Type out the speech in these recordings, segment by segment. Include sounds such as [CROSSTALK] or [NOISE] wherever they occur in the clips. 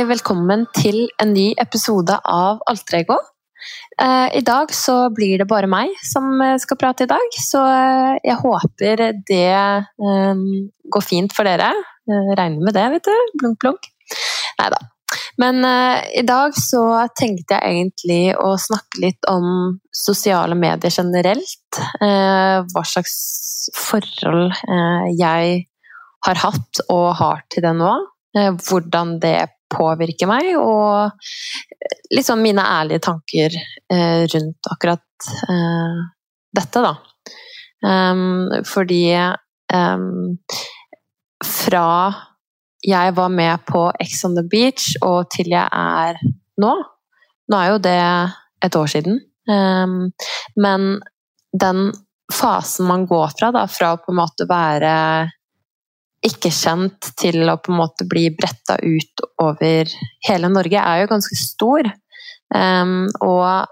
hjertelig velkommen til en ny episode av Altrego. Eh, I dag så blir det bare meg som eh, skal prate i dag, så eh, jeg håper det går fint for dere. Regner med det, vet du. Blunk, blunk. Nei da. Men i dag så tenkte jeg egentlig å snakke litt om sosiale medier generelt. hva slags forhold jeg har hatt og har til det nå. Hvordan det påvirker meg, og liksom mine ærlige tanker eh, rundt akkurat dette, da. Fordi fra jeg var med på Ex on the Beach og til jeg er nå Nå er jo det et år siden, men den fasen man går fra, da, fra å på en måte være ikke kjent til å på en måte bli bretta ut over hele Norge, er jo ganske stor. Um, og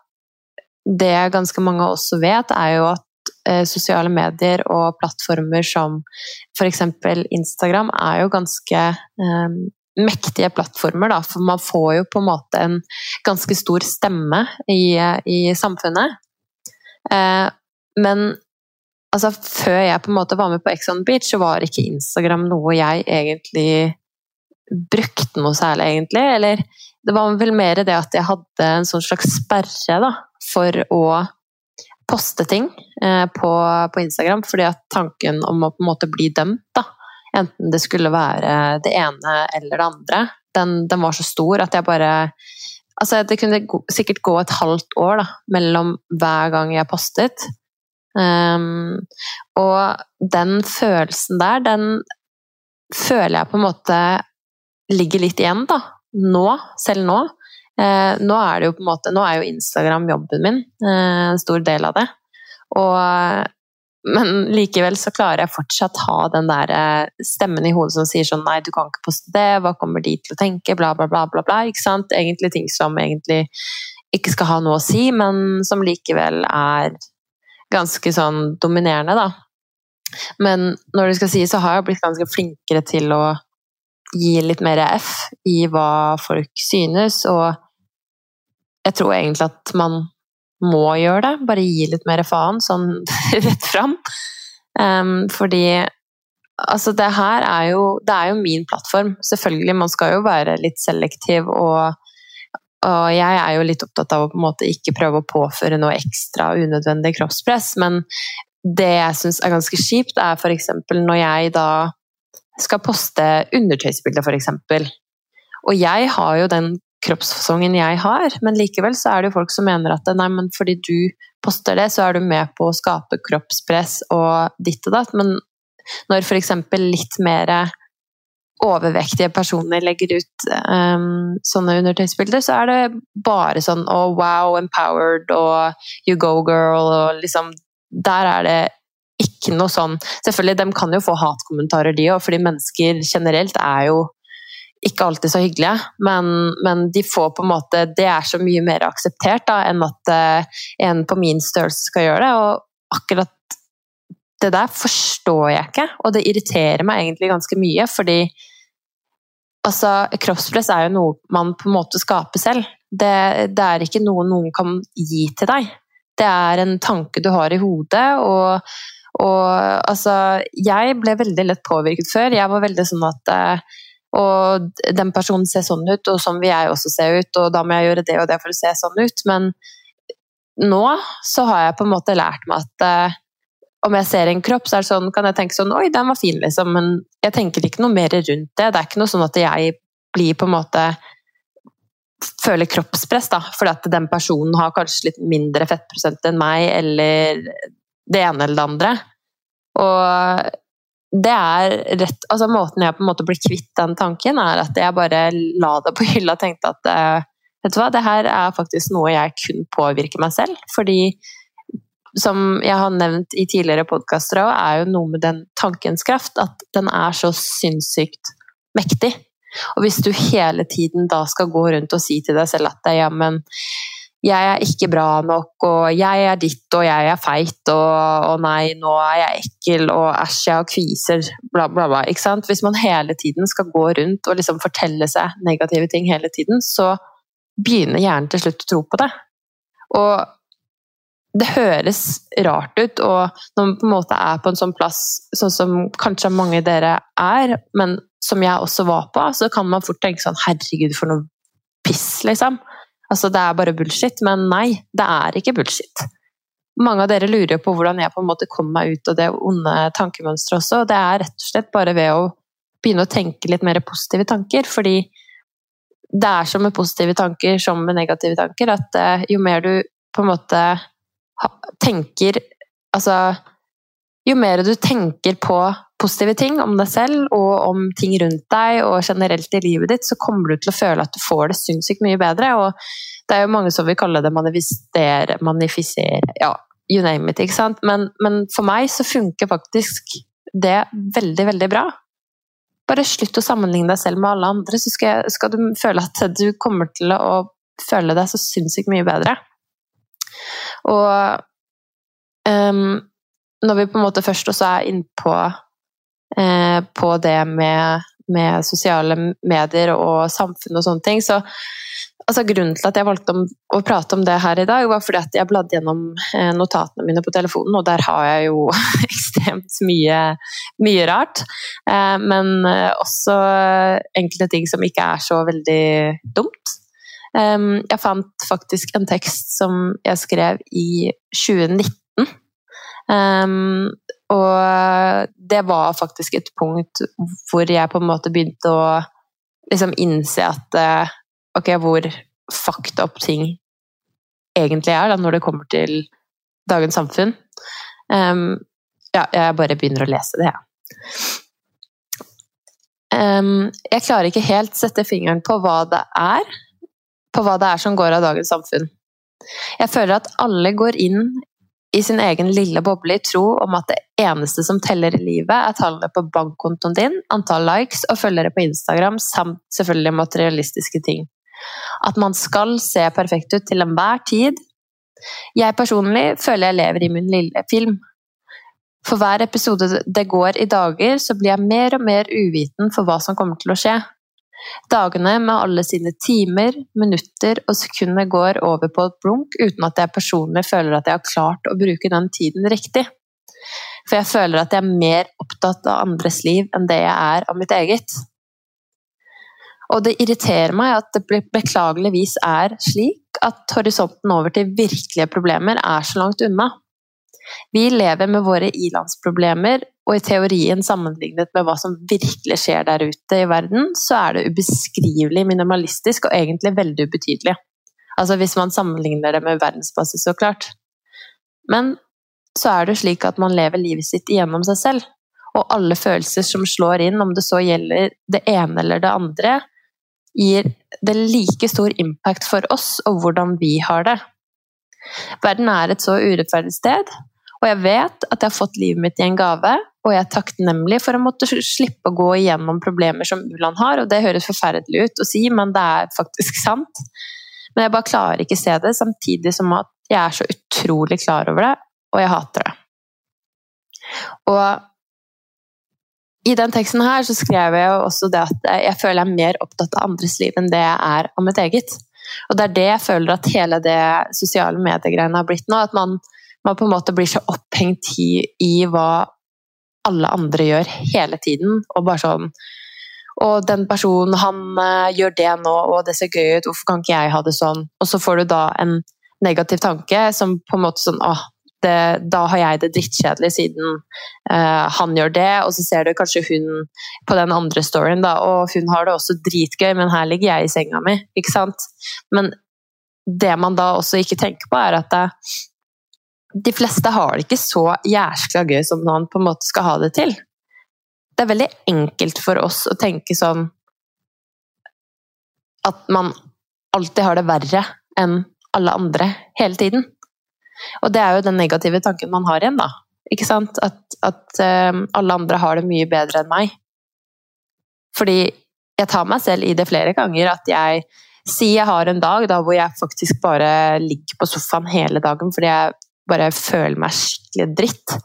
det ganske mange også vet, er jo at uh, sosiale medier og plattformer som f.eks. Instagram er jo ganske um, mektige plattformer, da, for man får jo på en måte en ganske stor stemme i, i samfunnet. Uh, men altså, før jeg på en måte var med på Ex on Beach, så var ikke Instagram noe jeg egentlig brukte noe særlig, egentlig. Eller det var vel mer det at jeg hadde en sånn slags sperre da, for å poste ting eh, på, på, Instagram. Fordi at tanken om å på en måte bli dømt, da, enten det skulle være det ene eller det andre, den, den var så stor at jeg bare Altså, det kunne sikkert gå et halvt år da, mellom hver gang jeg postet. Um, og den følelsen der, den føler jeg på en måte ligger litt igjen, da. Nå, selv nå. Uh, nå er det jo på en måte Nå er jo Instagram jobben min, uh, en stor del av det. Og men likevel så klarer jeg fortsatt ha den der eh, stemmen i hodet som sier sånn Nei, du kan ikke poste det, hva kommer de til å tenke, bla, bla, bla, bla, bla. Ikke sant? Egentlig ting som egentlig ikke skal ha noe å si, men som likevel er ganske sånn dominerende, da. Men når det skal sies, så har jeg blitt ganske flinkere til å gi litt mer F i hva folk synes, og jeg tror egentlig at man må gjøre det. Bare gi litt mer faen, sånn [LAUGHS] rett fram. Um, fordi altså det her er jo Det er jo min plattform. Selvfølgelig, man skal jo være litt selektiv og og jeg er jo litt opptatt av å på en måte ikke prøve å påføre noe ekstra unødvendig kroppspress, men det jeg syns er ganske kjipt, er f.eks. når jeg da skal poste undertøysbilder, f.eks. Og jeg har jo den kroppsfasongen jeg har, men likevel så er det jo folk som mener at nei, men fordi du poster det, så er du med på å skape kroppspress og ditt og datt. Men når f.eks. litt mer overvektige personer legger ut um, sånne undertøysbilder, så er det bare sånn oh, wow, empowered og you go girl og liksom Der er det ikke noe sånn Selvfølgelig, de kan jo få hatkommentarer, de òg, fordi mennesker generelt er jo ikke alltid så hyggelige, men, men, de får på en måte Det er så mye mer akseptert da, enn at uh, en på min størrelse skal gjøre det. Og akkurat det der forstår jeg ikke, og det irriterer meg egentlig ganske mye, fordi altså, kroppspress er jo noe man på en måte skaper selv. Det, det, er ikke noe noen kan gi til deg. Det er en tanke du har i hodet, og, og altså Jeg ble veldig lett påvirket før. Jeg var veldig sånn at eh, og den personen ser sånn ut, og sånn vil jeg også se ut, og da må jeg gjøre det og det for å se sånn ut. Men nå så har jeg på en måte lært meg at eh, om jeg ser en kropp, så er det sånn, kan jeg tenke sånn Oi, den var fin, liksom. Men jeg tenker ikke noe mer rundt det. Det er ikke noe sånn at jeg blir på en måte Føler kroppspress, da. Fordi at den personen har kanskje litt mindre fettprosent enn meg, eller det ene eller det andre. Og det er rett Altså, måten jeg på en måte blir kvitt den tanken, er at jeg bare la det på hylla og tenkte at eh, vet du hva, det her er faktisk noe jeg kun påvirker meg selv. Fordi som jeg har nevnt i tidligere podkaster òg, er jo noe med den tankens kraft. At den er så sinnssykt mektig. Og hvis du hele tiden da skal gå rundt og si til deg selv at ja, men jeg er ikke bra nok, og jeg er ditt, og jeg er feit, og, og nei, nå er jeg ekkel, og æsj, jeg har kviser, bla, bla, bla. Ikke sant? Hvis man hele tiden skal gå rundt og liksom fortelle seg negative ting hele tiden, så begynner hjernen til slutt å tro på det. Og det høres rart ut, og når man på en måte er på en sånn plass, sånn som kanskje mange av dere er, men som jeg også var på, så kan man fort tenke sånn Herregud, for noe piss, liksom. Altså, det er bare bullshit. Men nei, det er ikke bullshit. Mange av dere lurer jo på hvordan jeg på en måte kom meg ut av det onde tankemønsteret også. og Det er rett og slett bare ved å begynne å tenke litt mer positive tanker. Fordi det er som med positive tanker som med negative tanker, at eh, jo mer du på en måte tenker Altså jo mer du tenker på positive ting om deg selv og om ting rundt deg og generelt i livet ditt, så kommer du til å føle at du får det sinnssykt mye bedre. Og det er jo mange som vil kalle det manifestere, manifisere Ja, you name it. ikke sant? Men, men for meg så funker faktisk det veldig, veldig bra. Bare slutt å sammenligne deg selv med alle andre, så skal, skal du føle at du kommer til å føle deg så sinnssykt mye bedre. Og um, når vi på en måte først også er innpå eh, på det med, med, sosiale medier og samfunn og sånne ting, så altså Grunnen til at jeg valgte om, å prate om det her i dag, var fordi at jeg bladde gjennom eh, notatene mine på telefonen, og der har jeg jo [LAUGHS] ekstremt mye, mye rart. Eh, men eh, også enkelte ting som ikke er så veldig dumt. Eh, jeg fant faktisk en tekst som jeg skrev i 2019 Um, og det var faktisk et punkt hvor jeg på en måte begynte å liksom innse at uh, ok, hvor fucked up ting egentlig er da, når det kommer til dagens samfunn. Um, ja, jeg bare begynner å lese det, jeg. Ja. Um, jeg klarer ikke helt sette fingeren på hva det er, på hva det er som går av dagens samfunn. Jeg føler at alle går inn i sin egen lille boble i tro om at det eneste som teller i livet, er tallene på bankkontoen din, antall likes og følgere på Instagram, samt selvfølgelig materialistiske ting. At man skal se perfekt ut til enhver tid. Jeg personlig føler jeg lever i min lille film. For hver episode det går i dager, så blir jeg mer og mer uviten for hva som kommer til å skje. Dagene med alle sine timer, minutter og sekunder går over på et blunk uten at jeg personlig føler at jeg har klart å bruke den tiden riktig. For jeg føler at jeg er mer opptatt av andres liv enn det jeg er av mitt eget. Og det irriterer meg at det beklageligvis er slik at horisonten over til virkelige problemer er så langt unna. Vi lever med våre ilandsproblemer og i teorien sammenlignet med hva som virkelig skjer der ute i verden, så er det ubeskrivelig minimalistisk og egentlig veldig ubetydelig. Altså hvis man sammenligner det med verdensbasis, så klart. Men så er det slik at man lever livet sitt igjennom seg selv. Og alle følelser som slår inn, om det så gjelder det ene eller det andre, gir det like stor impact for oss og hvordan vi har det. Verden er et så urettferdig sted, og jeg vet at jeg har fått livet mitt i en gave, og jeg er takknemlig for å måtte slippe å gå igjennom problemer som Ulan har. Og det høres forferdelig ut å si, men det er faktisk sant. Men jeg bare klarer ikke se det, samtidig som at jeg er så utrolig klar over det, og jeg hater det. Og i den teksten her så skrev jeg jo også det at jeg føler jeg er mer opptatt av andres liv enn det jeg er av mitt eget. Og det er det jeg føler at hele det sosiale mediegreiene har blitt nå. At man, man på en måte blir så opphengt i, i, hva alle andre gjør hele tiden. Og bare sånn Og den personen, han uh, gjør det nå, og det ser gøy ut, hvorfor kan ikke jeg ha det sånn? Og så får du da en negativ tanke som på en måte sånn Åh, det, da har jeg det drittkjedelig siden uh, han gjør det, og så ser du kanskje hun på den andre storyen, da, og hun har det også dritgøy, men her ligger jeg i senga mi, ikke sant? Men det man da også ikke tenker på, er at det, de fleste har det ikke så jæskla gøy som man på en måte skal ha det til. Det er veldig enkelt for oss å tenke sånn at man alltid har det verre enn alle andre hele tiden. Og det er jo den negative tanken man har igjen, da. Ikke sant? At, at um, alle andre har det mye bedre enn meg. Fordi jeg tar meg selv i det flere ganger, at jeg Si jeg har en dag da, hvor jeg faktisk bare ligger på sofaen hele dagen fordi jeg bare føler meg skikkelig dritt.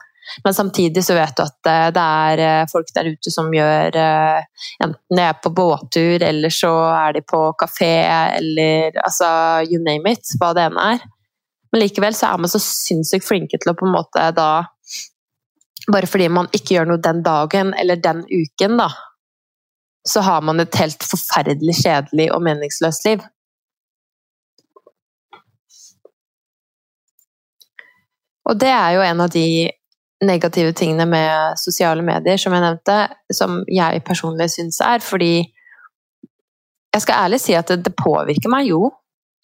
Men samtidig så vet du at eh, det er eh, folk der ute som gjør eh, Enten de er på båttur, eller så er de på kafé, eller altså you name it, hva det enn er. Men likevel så er man så sinnssykt flinke til å på en måte da Bare fordi man ikke gjør noe den dagen eller den uken, da, så har man et helt forferdelig kjedelig og meningsløst liv. Og det er jo en av de negative tingene med sosiale medier, som jeg nevnte, som jeg personlig syns er. Fordi jeg skal ærlig si at det, påvirker meg jo,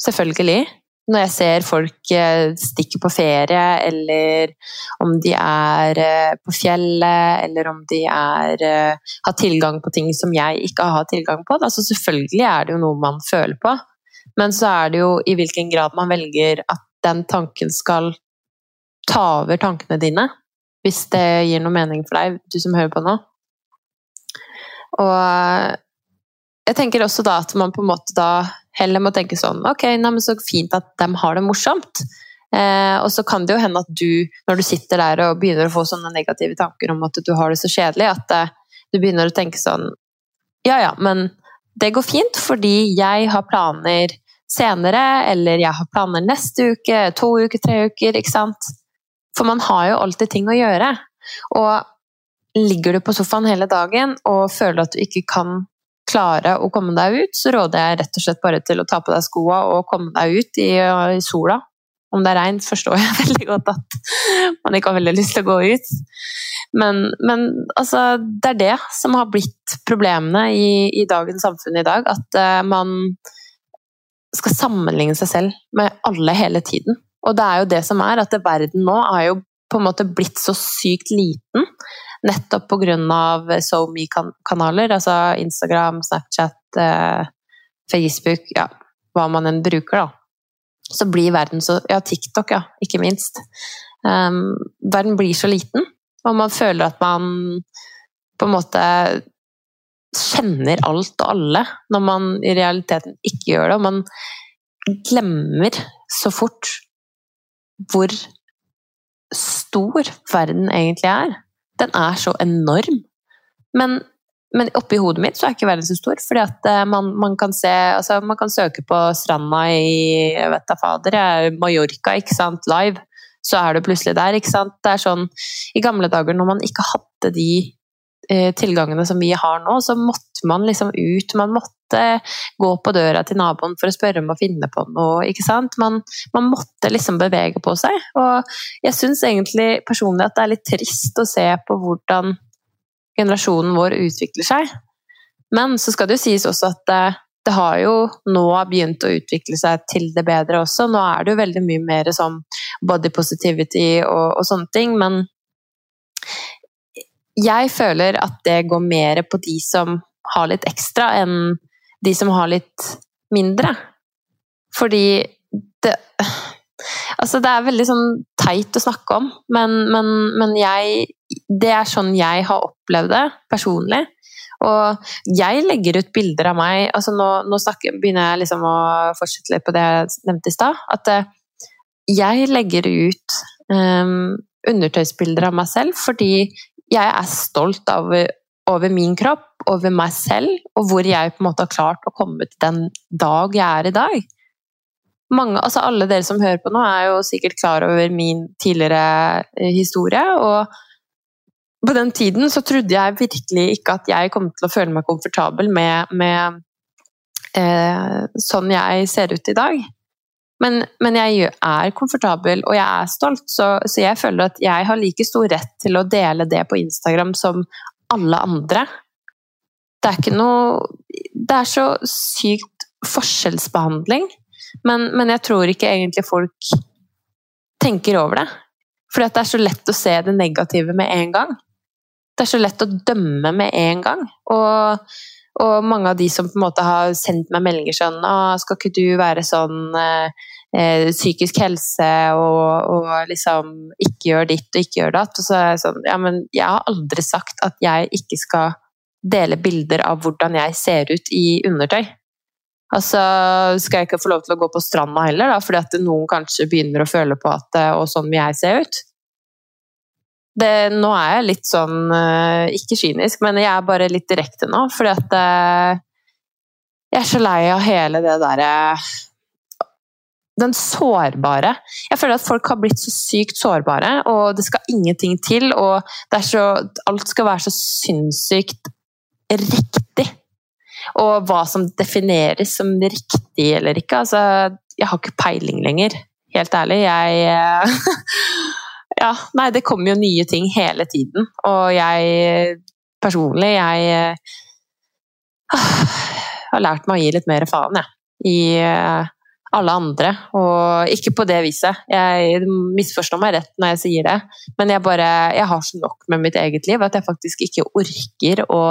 selvfølgelig. Når jeg ser folk eh, stikke på ferie, eller om de er eh, på fjellet, eller om de er, eh, har tilgang på ting som jeg ikke har tilgang på. Altså selvfølgelig er det jo noe man føler på, men så er det jo i hvilken grad man velger at den tanken skal ta over tankene dine. Hvis det gir noe mening for deg, du som hører på nå. Og jeg tenker også da at man på en måte da heller må tenke sånn Ok, nei, men så fint at de har det morsomt. Eh, og så kan det jo hende at du, når du sitter der og begynner å få sånne negative tanker om at du har det så kjedelig, at eh, du begynner å tenke sånn Ja ja, men det går fint, fordi jeg har planer senere, eller jeg har planer neste uke, to uker, tre uker, ikke sant? For man har jo alltid ting å gjøre. Og ligger du på sofaen hele dagen og føler at du ikke kan klare å komme deg ut, så råder jeg rett og slett bare til å ta på deg skoa og komme deg ut i, i sola. Om det er regn, forstår jeg [LAUGHS] veldig godt at man ikke har veldig lyst til å gå ut. Men, men altså, det er det som har blitt problemene i, i dagens samfunn i dag. At uh, man skal sammenligne seg selv med alle hele tiden. Og det er jo det som er, at verden nå er jo på en måte blitt så sykt liten. Nettopp pga. SoMe-kanaler, altså Instagram, Snapchat, eh, Facebook, ja, hva man enn bruker, da. Så blir verden så Ja, TikTok, ja, ikke minst. Um, verden blir så liten, og man føler at man på en måte kjenner alt og alle, når man i realiteten ikke gjør det. Og man glemmer så fort hvor stor verden egentlig er. Den er så enorm. Men, men oppi hodet mitt så er ikke verden så stor, fordi at eh, man, man kan se altså Man kan søke på stranda i jeg vet da fader, Mallorca, ikke sant, live. Så er du plutselig der, ikke sant. Det er sånn I gamle dager når man ikke hadde de eh, tilgangene som vi har nå, så måtte man liksom ut. Man måtte gå på døra til naboen for å spørre om å finne på noe. ikke sant? Man, man måtte liksom bevege på seg. Og jeg syns egentlig personlig at det er litt trist å se på hvordan generasjonen vår utvikler seg. Men så skal det jo sies også at det, det har jo nå begynt å utvikle seg til det bedre også. Nå er det jo veldig mye mer sånn body positivity og, og sånne ting, men jeg føler at det går mer på de som har litt ekstra, enn de som har litt mindre. Fordi det Altså, det er veldig sånn teit å snakke om, men, men, men jeg Det er sånn jeg har opplevd det personlig. Og jeg legger ut bilder av meg altså Nå, nå snakker, begynner jeg liksom å fortsette litt på det jeg nevnte i stad. At eh, jeg legger ut um, undertøysbilder av meg selv fordi jeg er stolt av over min kropp, over meg selv, og hvor jeg på en måte har klart å komme til den dag jeg er i dag. Mange, altså alle dere som hører på nå, er jo sikkert klar over min tidligere eh, historie. og på den tiden så trodde jeg virkelig ikke at jeg kom til å føle meg komfortabel med, med eh, sånn jeg ser ut i dag. Men, men, jeg er komfortabel, og jeg er stolt, så, så, jeg føler at jeg har like stor rett til å dele det på Instagram som alle andre. Det er ikke noe Det er så sykt forskjellsbehandling. Men, men jeg tror ikke egentlig folk tenker over det. For det er så lett å se det negative med en gang. Det er så lett å dømme med en gang. Og, og mange av de som på en måte har sendt meg meldinger sånn 'Skal ikke du være sånn eh, eh, psykisk helse og, og, liksom ikke gjør ditt og ikke gjør datt. Og så er jeg sånn Ja, men jeg har aldri sagt at jeg ikke skal dele bilder av hvordan jeg ser ut i undertøy. Altså, skal jeg ikke få lov til å gå på stranda heller, da, fordi at noen kanskje begynner å føle på at Og sånn vil jeg se ut. Det, nå er jeg litt sånn Ikke kynisk, men jeg er bare litt direkte nå, fordi at Jeg er så lei av hele det derre den sårbare. Jeg føler at folk har blitt så sykt sårbare, og det skal ingenting til. Og så, alt skal være så sinnssykt riktig. Og hva som defineres som riktig eller ikke. Altså, jeg har ikke peiling lenger, helt ærlig. Jeg [LAUGHS] Ja, nei, det kommer jo nye ting hele tiden. Og jeg personlig, jeg [SIGHS] har lært meg å gi litt mer faen, jeg. I alle andre, og ikke på det viset. Jeg misforstår meg rett når jeg sier det, men jeg bare Jeg har så nok med mitt eget liv at jeg faktisk ikke orker å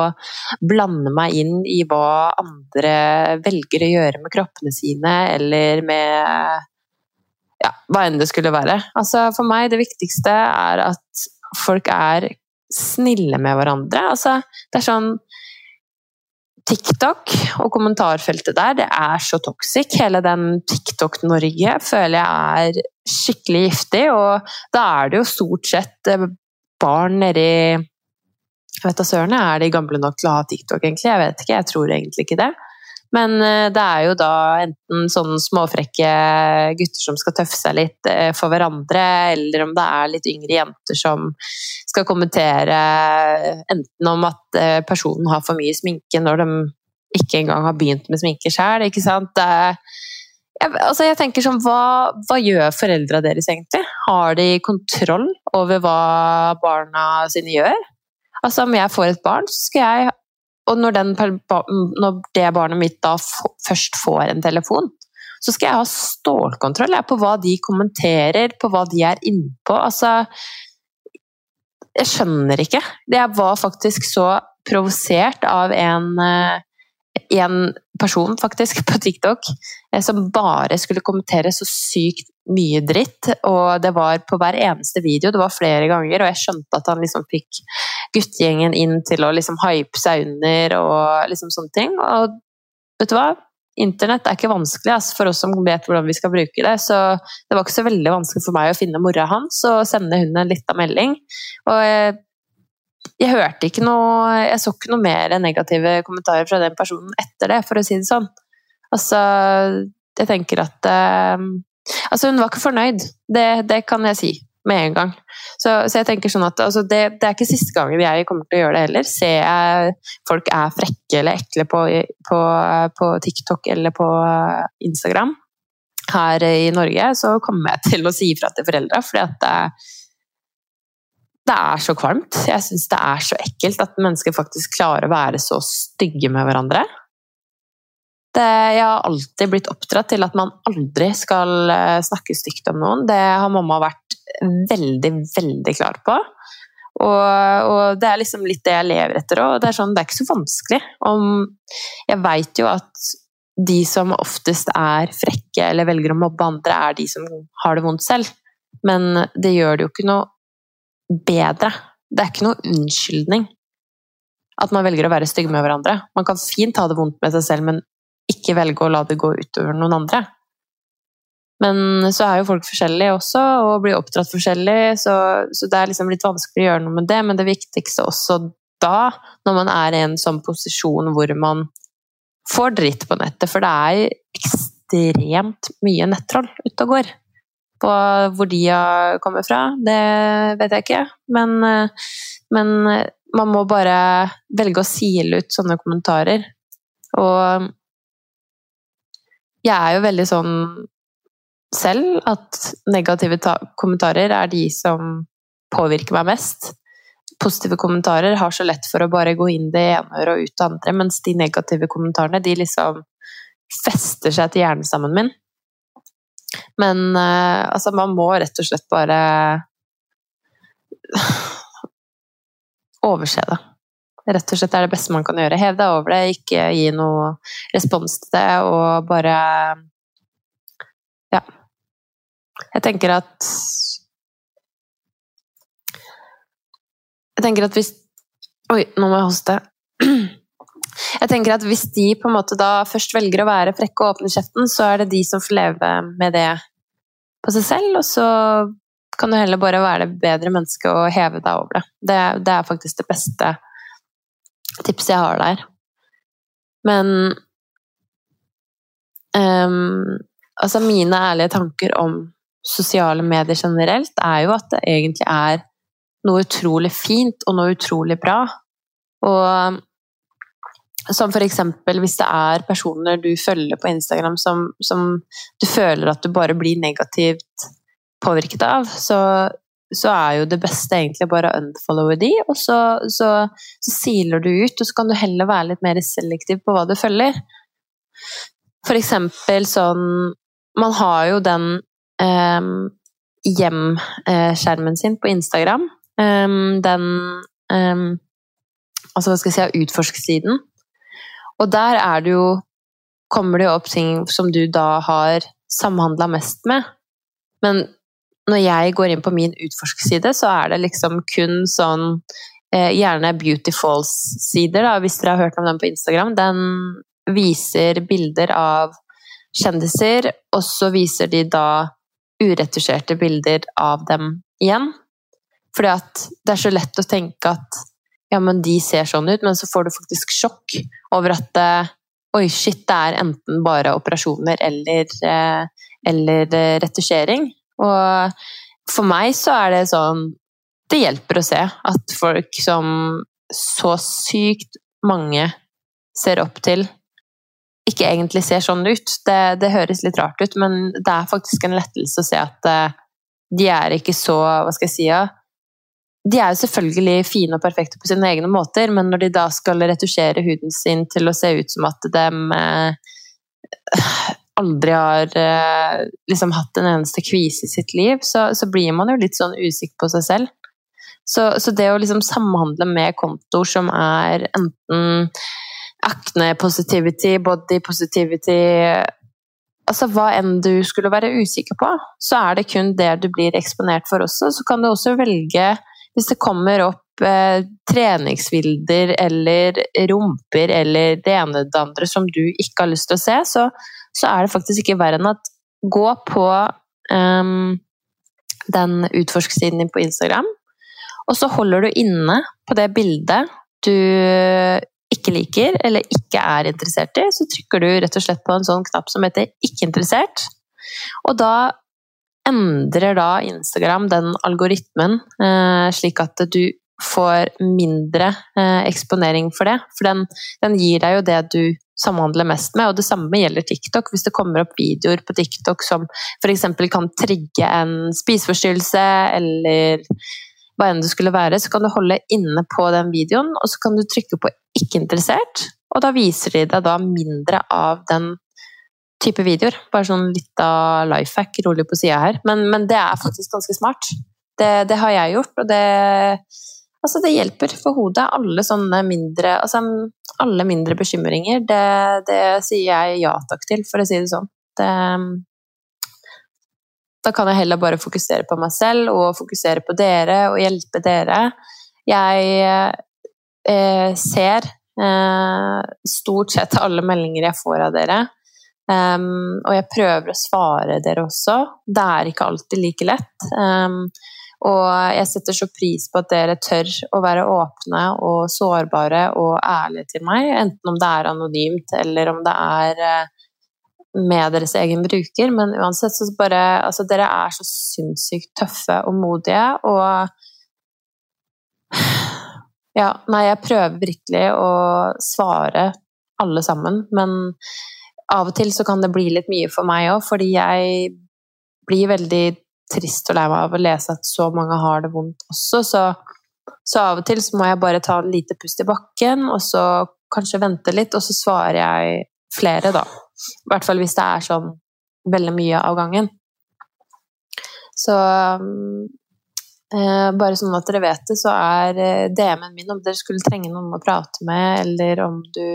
blande meg inn i hva andre velger å gjøre med kroppene sine, eller med ja, hva enn det skulle være. Altså, for meg, det viktigste er at folk er snille med hverandre. Altså, det er sånn TikTok og kommentarfeltet der, det er så toxic. Hele den TikTok-Norge føler jeg er skikkelig giftig, og da er det jo stort sett eh, barn nedi Jeg vet da søren, er de gamle nok til å ha TikTok, egentlig? Jeg vet ikke, jeg tror egentlig ikke det. Men eh, det er jo da enten sånne småfrekke gutter som skal tøffe seg litt eh, for hverandre, eller om det er litt yngre jenter som skal kommentere enten om at eh, personen har for mye sminke når de ikke engang har begynt med sminke sjøl, ikke sant. Jeg, altså jeg tenker sånn, hva, hva gjør foreldra deres egentlig? Har de kontroll over hva barna sine gjør? Altså Om jeg får et barn, så skal jeg og når, den, når, det barnet mitt da først får en telefon, så skal jeg ha stålkontroll på hva de kommenterer, på hva de er innpå. Altså Jeg skjønner ikke. Jeg var faktisk så provosert av en eh, en person faktisk på TikTok eh, som bare skulle kommentere så sykt mye dritt. Og det var på hver eneste video, det var flere ganger, og jeg skjønte at han liksom fikk guttegjengen inn til å liksom hype seg under og liksom sånne ting. Og vet du hva? Internett er ikke vanskelig altså, for oss som vet hvordan vi skal bruke det. Så det var ikke så veldig vanskelig for meg å finne mora hans og sende hun en lita melding. Og jeg jeg hørte ikke noe Jeg så ikke noe mer negative kommentarer fra den personen etter det, for å si det sånn. Altså, jeg tenker at eh, Altså, hun var ikke fornøyd. Det, det, kan jeg si med en gang. Så, så jeg tenker sånn at altså, det, det, er ikke siste gangen jeg kommer til å gjøre det heller. Ser jeg folk er frekke eller ekle på, på, på TikTok eller på Instagram her i Norge, så kommer jeg til å si ifra til foreldra. fordi at uh, det er så kvalmt. Jeg syns det er så ekkelt at mennesker faktisk klarer å være så stygge med hverandre. Det, jeg har alltid blitt oppdratt til at man aldri skal eh, snakke stygt om noen. Det har mamma vært veldig, veldig klar på. Og, og det er liksom litt det jeg lever etter òg. Det, sånn, det, er ikke så vanskelig. Om, jeg veit jo at de som oftest er frekke eller velger å mobbe andre, er de som har det vondt selv. Men det gjør det jo ikke noe bedre. Det er ikke noe unnskyldning at man velger å være stygg med hverandre. Man kan fint ha det vondt med seg selv, men ikke velge å la det gå utover noen andre. Men så er jo folk forskjellige også, og blir oppdratt forskjellig, så, så, det er liksom litt vanskelig å gjøre noe med det. Men det viktigste også da, når man er i en sånn posisjon hvor man får dritt på nettet, for det er ekstremt mye nettroll ute og går. På hvor de har kommet fra, det vet jeg ikke. Men, eh, men eh, man må bare velge å sile ut sånne kommentarer. Og jeg er jo veldig sånn selv at negative kommentarer er de som påvirker meg mest. Positive kommentarer har så lett for å bare gå inn det ene øret og ut det andre, mens de negative kommentarene de liksom fester seg til hjernestammen min. Men uh, altså, man må rett og slett bare overse det. Rett og slett er det beste man kan gjøre. Hev deg over det, ikke gi noe respons til det, og bare Ja. Jeg tenker at Jeg tenker at hvis Oi, nå må jeg hoste. [CLEARS THROAT] Jeg tenker at Hvis de på en måte da først velger å være frekke og åpne kjeften, så er det de som får leve med det på seg selv, og så kan du heller bare være det bedre mennesket og heve deg over det. det. Det er faktisk det beste tipset jeg har der. Men um, Altså, mine ærlige tanker om sosiale medier generelt er jo at det egentlig er noe utrolig fint og noe utrolig bra. Og som eksempel hvis det er personer du følger på Instagram som, som du føler at du bare blir negativt påvirket av, så, så er jo det beste egentlig bare å unfollowe de, og så, så, så, siler du ut, og så kan du heller være litt mer selektiv på hva du følger. For eksempel sånn Man har jo den eh, hjem-skjermen sin på Instagram. Eh, den eh, Altså, hva skal jeg si, utforsk-siden. Og der er det jo Kommer det jo opp ting som du da har samhandla mest med. Men når jeg går inn på min utforskerside, så er det liksom kun sånn eh, Gjerne Beauty Falls-sider, da, hvis dere har hørt om den på Instagram. Den viser bilder av kjendiser, og så viser de da uretusjerte bilder av dem igjen. Fordi at det er så lett å tenke at ja, men de ser sånn ut, men så får du faktisk sjokk over at eh, oi, shit, det er enten bare operasjoner eller, eh, eller eh, retusjering. Og for meg så er det sånn Det hjelper å se at folk som så sykt mange ser opp til, ikke egentlig ser sånn ut. Det, det høres litt rart ut, men det er faktisk en lettelse å se at de er ikke så Hva skal jeg si? Ja, de er jo selvfølgelig fine og perfekte på sine egne måter, men når de da skal retusjere huden sin til å se ut som at de eh, aldri har eh, liksom hatt en eneste kvise i sitt liv, så, så, blir man jo litt sånn usikker på seg selv. Så, så det å liksom samhandle med kontoer som er enten akne positivity, body positivity Altså hva enn du skulle være usikker på, så er det kun det du blir eksponert for også. Så kan du også velge hvis det kommer opp eh, treningsbilder eller rumper eller det ene det andre som du ikke har lyst til å se, så, så er det faktisk ikke verre enn at gå på um, den utforsksiden din på Instagram, og så holder du inne på det bildet du ikke liker eller ikke er interessert i, så trykker du rett og slett på en sånn knapp som heter 'ikke interessert'. Og da endrer da Instagram den algoritmen eh, slik at du får mindre eh, eksponering for det. For den, den, gir deg jo det du samhandler mest med, og det samme gjelder TikTok. Hvis det kommer opp videoer på TikTok som f.eks. kan trigge en spiseforstyrrelse eller hva enn det skulle være, så kan du holde inne på den videoen, og så kan du trykke på 'ikke interessert', og da viser de deg da mindre av den type videoer. Bare sånn litt av life hack, rolig på sida her. Men, men, det er faktisk ganske smart. Det, det, har jeg gjort, og det Altså, det hjelper for hodet. Alle sånne mindre Altså, alle mindre bekymringer, det, det sier jeg ja takk til, for å si det sånn. Det, da kan jeg heller bare fokusere på meg selv og fokusere på dere og hjelpe dere. Jeg eh, ser eh, stort sett alle meldinger jeg får av dere. Um, og jeg prøver å svare dere også. Det er ikke alltid like lett. Um, og jeg setter så pris på at dere tør å være åpne og sårbare og ærlige til meg, enten om det er anonymt eller om det er uh, med deres egen bruker. Men uansett så bare Altså, dere er så sinnssykt tøffe og modige, og [SIGHS] Ja, nei, jeg prøver virkelig å svare alle sammen, men av og til så kan det bli litt mye for meg òg, fordi jeg blir veldig trist og lei meg av å lese at så mange har det vondt også. Så, så, av og til så må jeg bare ta en lite pust i bakken, og så kanskje vente litt, og så svarer jeg flere, da. I hvert fall hvis det er sånn veldig mye av gangen. Så eh, bare sånn at dere vet det, så er eh, DM-en min om dere skulle trenge noen å prate med, eller om du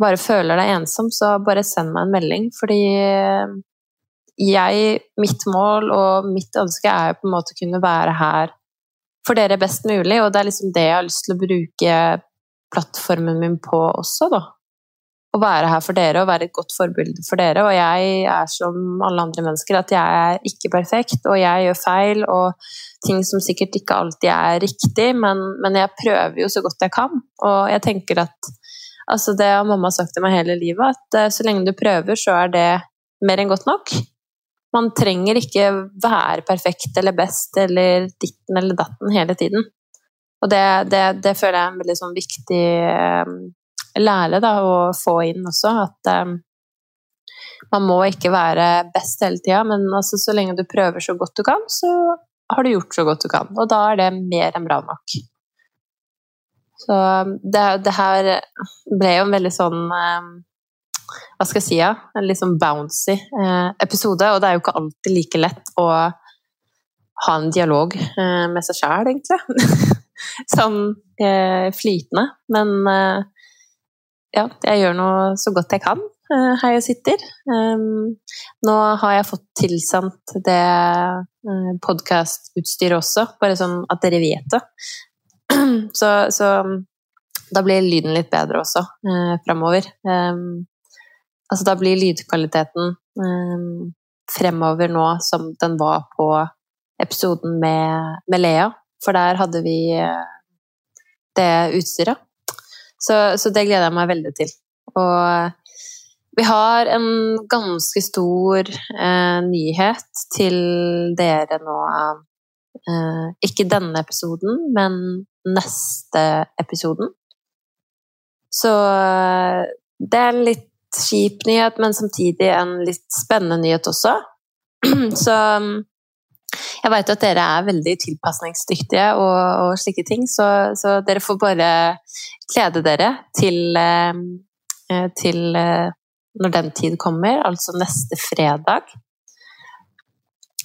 bare føler deg ensom, så bare send meg en melding. Fordi jeg, mitt mål og mitt ønske er på en måte å kunne være her for dere best mulig, og det er liksom det jeg har lyst til å bruke plattformen min på også, da. Å være her for dere og være et godt forbilde for dere. Og jeg er som alle andre mennesker, at jeg er ikke perfekt, og jeg gjør feil, og ting som sikkert ikke alltid er riktig, men, men jeg prøver jo så godt jeg kan. Og jeg tenker at altså det har mamma sagt til meg hele livet, at uh, så lenge du prøver, så er det mer enn godt nok. Man trenger ikke være perfekt eller best eller ditten eller datten hele tiden. Og det, det, det føler jeg er en veldig sånn viktig um, lære da, å få inn også. At um, man må ikke være best hele tida, men altså, så lenge du prøver så godt du kan, så har du gjort så godt du kan. Og da er det mer enn bra nok. Så det, det her ble jo en veldig sånn um, hva skal jeg si, ja? en litt sånn bouncy eh, episode. Og det er jo ikke alltid like lett å ha en dialog eh, med seg sjæl, egentlig. [LAUGHS] sånn flytende. Men ja, jeg gjør nå så godt jeg kan her jeg sitter. Um, nå har jeg fått tilsendt det podkastutstyret også, bare sånn at dere vet det. [CLEARS THROAT] så, så da blir lyden litt bedre også eh, fremover. Um, Altså da blir lydkvaliteten um, fremover nå som den var på episoden med, med Lea, for der hadde vi uh, det utstyret. Så, så, det gleder jeg meg veldig til. Og vi har en ganske stor uh, nyhet til dere nå. Uh, ikke denne episoden, men neste episoden. Så det er en litt kjip nyhet, men samtidig en litt spennende nyhet også. [CLEARS THROAT] Så jeg vet at dere er veldig tilpasningsdyktige og, og slike ting, så, så, dere får bare glede dere til, eh, til eh, når den tid kommer, altså neste fredag.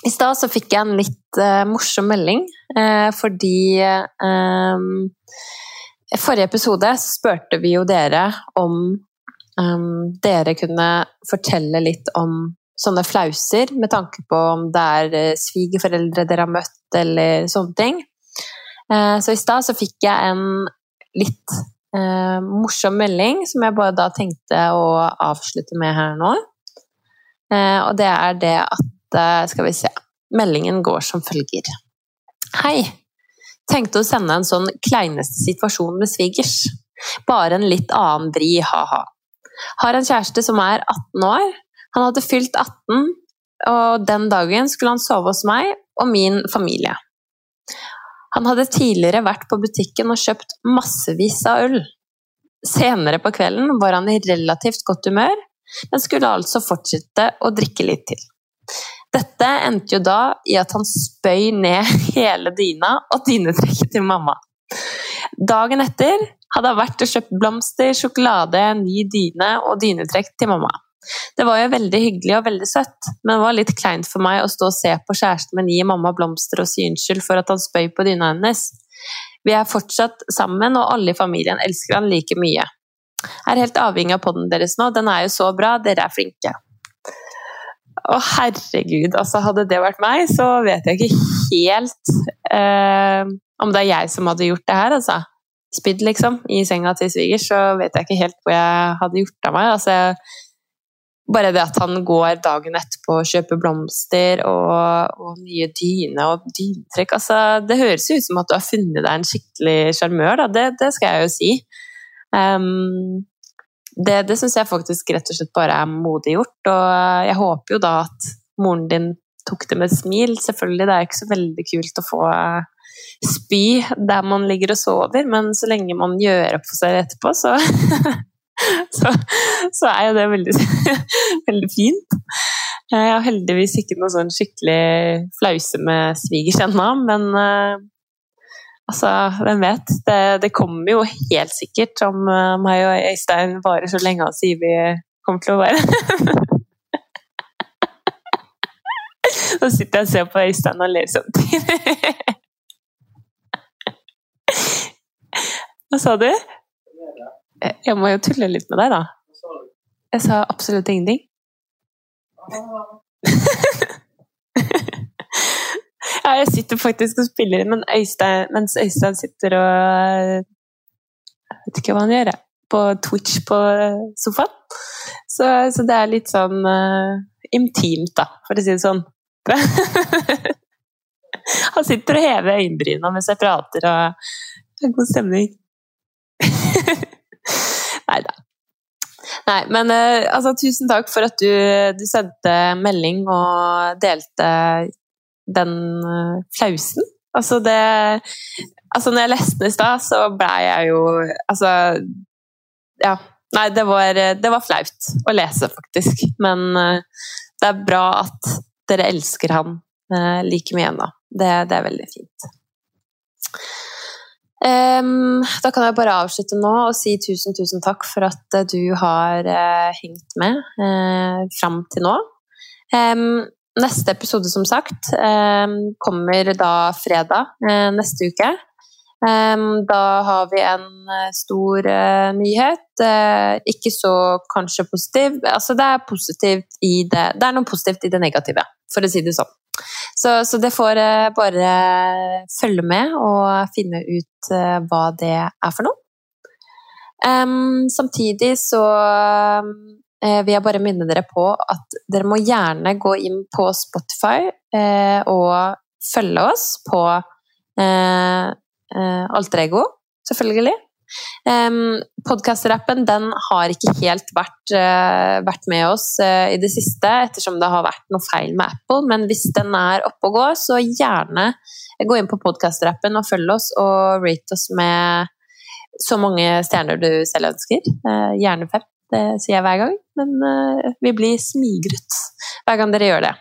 I stad så fikk jeg en litt uh, morsom melding, uh, fordi uh, forrige episode spurte vi jo dere om um, dere kunne fortelle litt om sånne flauser, med tanke på om det er eh, svigerforeldre dere har møtt, eller sånne ting. Uh, så i stad så fikk jeg en litt morsom melding, som jeg bare da tenkte å avslutte med her nå. Og det er det at Skal vi se Meldingen går som følger. Hei! Tenkte å sende en sånn kleineste situasjon med svigers. Bare en litt annen vri, ha-ha. Har en kjæreste som er 18 år. Han hadde fylt 18, og den dagen skulle han sove hos meg og min familie. Han hadde tidligere vært på butikken og kjøpt massevis av øl. Senere på kvelden var han i relativt godt humør, men skulle altså fortsette å drikke litt til. Dette endte jo da i at han spøy ned [LAUGHS] hele dyna og dynetrekket til mamma. Dagen etter hadde han vært og kjøpt blomster, sjokolade, ny dyne og dynetrekk til mamma. Det var jo veldig hyggelig og veldig søtt, men det var litt kleint for meg å stå og se på kjæresten min gi mamma blomster og si unnskyld for at han spøy på dyna hennes. Vi er fortsatt sammen, og alle i familien elsker han like mye. Jeg er helt avhengig av poden deres nå, den er jo så bra, dere er flinke. Å herregud, altså hadde det vært meg, så vet jeg ikke helt eh, om det er jeg som hadde gjort det her, altså spydd, liksom, i senga til svigers, så vet jeg ikke helt hvor jeg hadde gjort av meg. Altså, bare det at han går dagen etterpå og kjøper blomster og, og nye dyner og dynetrekk altså, Det høres ut som at du har funnet deg en skikkelig sjarmør, det, det, skal jeg jo si. Um, det det syns jeg faktisk rett og slett bare er modig gjort, og jeg håper jo da at moren din tok det med et smil. Selvfølgelig, det er ikke så veldig kult å få spy der man ligger og sover, men så lenge man gjør opp for seg etterpå, så, [LAUGHS] så, så er jo det veldig, [LAUGHS] veldig, fint. Jeg har heldigvis ikke noe sånn skikkelig flause med svigers ennå, men uh, altså, hvem vet? Det, det, kommer jo helt sikkert om uh, meg og Øystein varer så lenge han sier vi kommer til å være. [LAUGHS] Nå sitter jeg og ser på Øystein og ler samtidig. [LAUGHS] Hva sa du? Jeg må jo tulle litt med deg, da. Jeg sa absolutt ingenting. Ja, jeg sitter faktisk og spiller inn, men Øystein, mens Øystein sitter og Jeg Vet ikke hva han gjør, jeg. På Twitch på sofaen. Så, så det er litt sånn uh, intimt, da, for å si det sånn. [LAUGHS] han sitter og hever øyenbryna mens jeg prater, og det er god stemning. [LAUGHS] Nei da. Nei, men altså, tusen takk for at du, du, sendte melding og delte den uh, flausen. Altså, det Altså, når jeg leste den i stad, så blei jeg jo Altså, ja. Nei, det var, det var, flaut å lese, faktisk. Men uh, det er bra at dere elsker han like mye ennå. Det, det, er veldig fint. Um, da kan jeg bare avslutte nå og si tusen, tusen takk for at du har uh, hengt med uh, fram til nå. Um, neste episode, som sagt, um, kommer da fredag neste uke. da har vi en stor nyhet. ikke så kanskje positiv Altså, det er positivt i det Det er noe positivt i det negative, for å si det sånn. Så, så, det får eh, bare følge med og finne ut eh, hva det er for noe. Um, samtidig så vil jeg bare minne dere på at dere må gjerne gå inn på Spotify uh, og følge oss på uh, Alter Ego, selvfølgelig. Um, Podkast-rappen har ikke helt vært, uh, vært med oss uh, i det siste, ettersom det har vært noe feil med Apple. Men hvis den er oppe og går, så gjerne gå inn på podkast-rappen og følg oss, og rate oss med så mange stjerner du selv ønsker. Uh, gjerne fem, det sier jeg hver gang. Men vi blir smigret hver gang dere gjør det.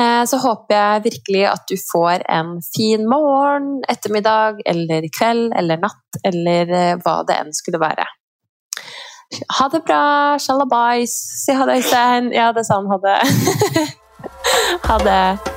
Eh, så håper jeg virkelig at du får en fin morgen, ettermiddag eller kveld eller natt, eller eh, hva det enn skulle være. Ha det bra, shalabais. Si ha det, Øystein. Ja, det sa han. Ha det. [LAUGHS] ha det.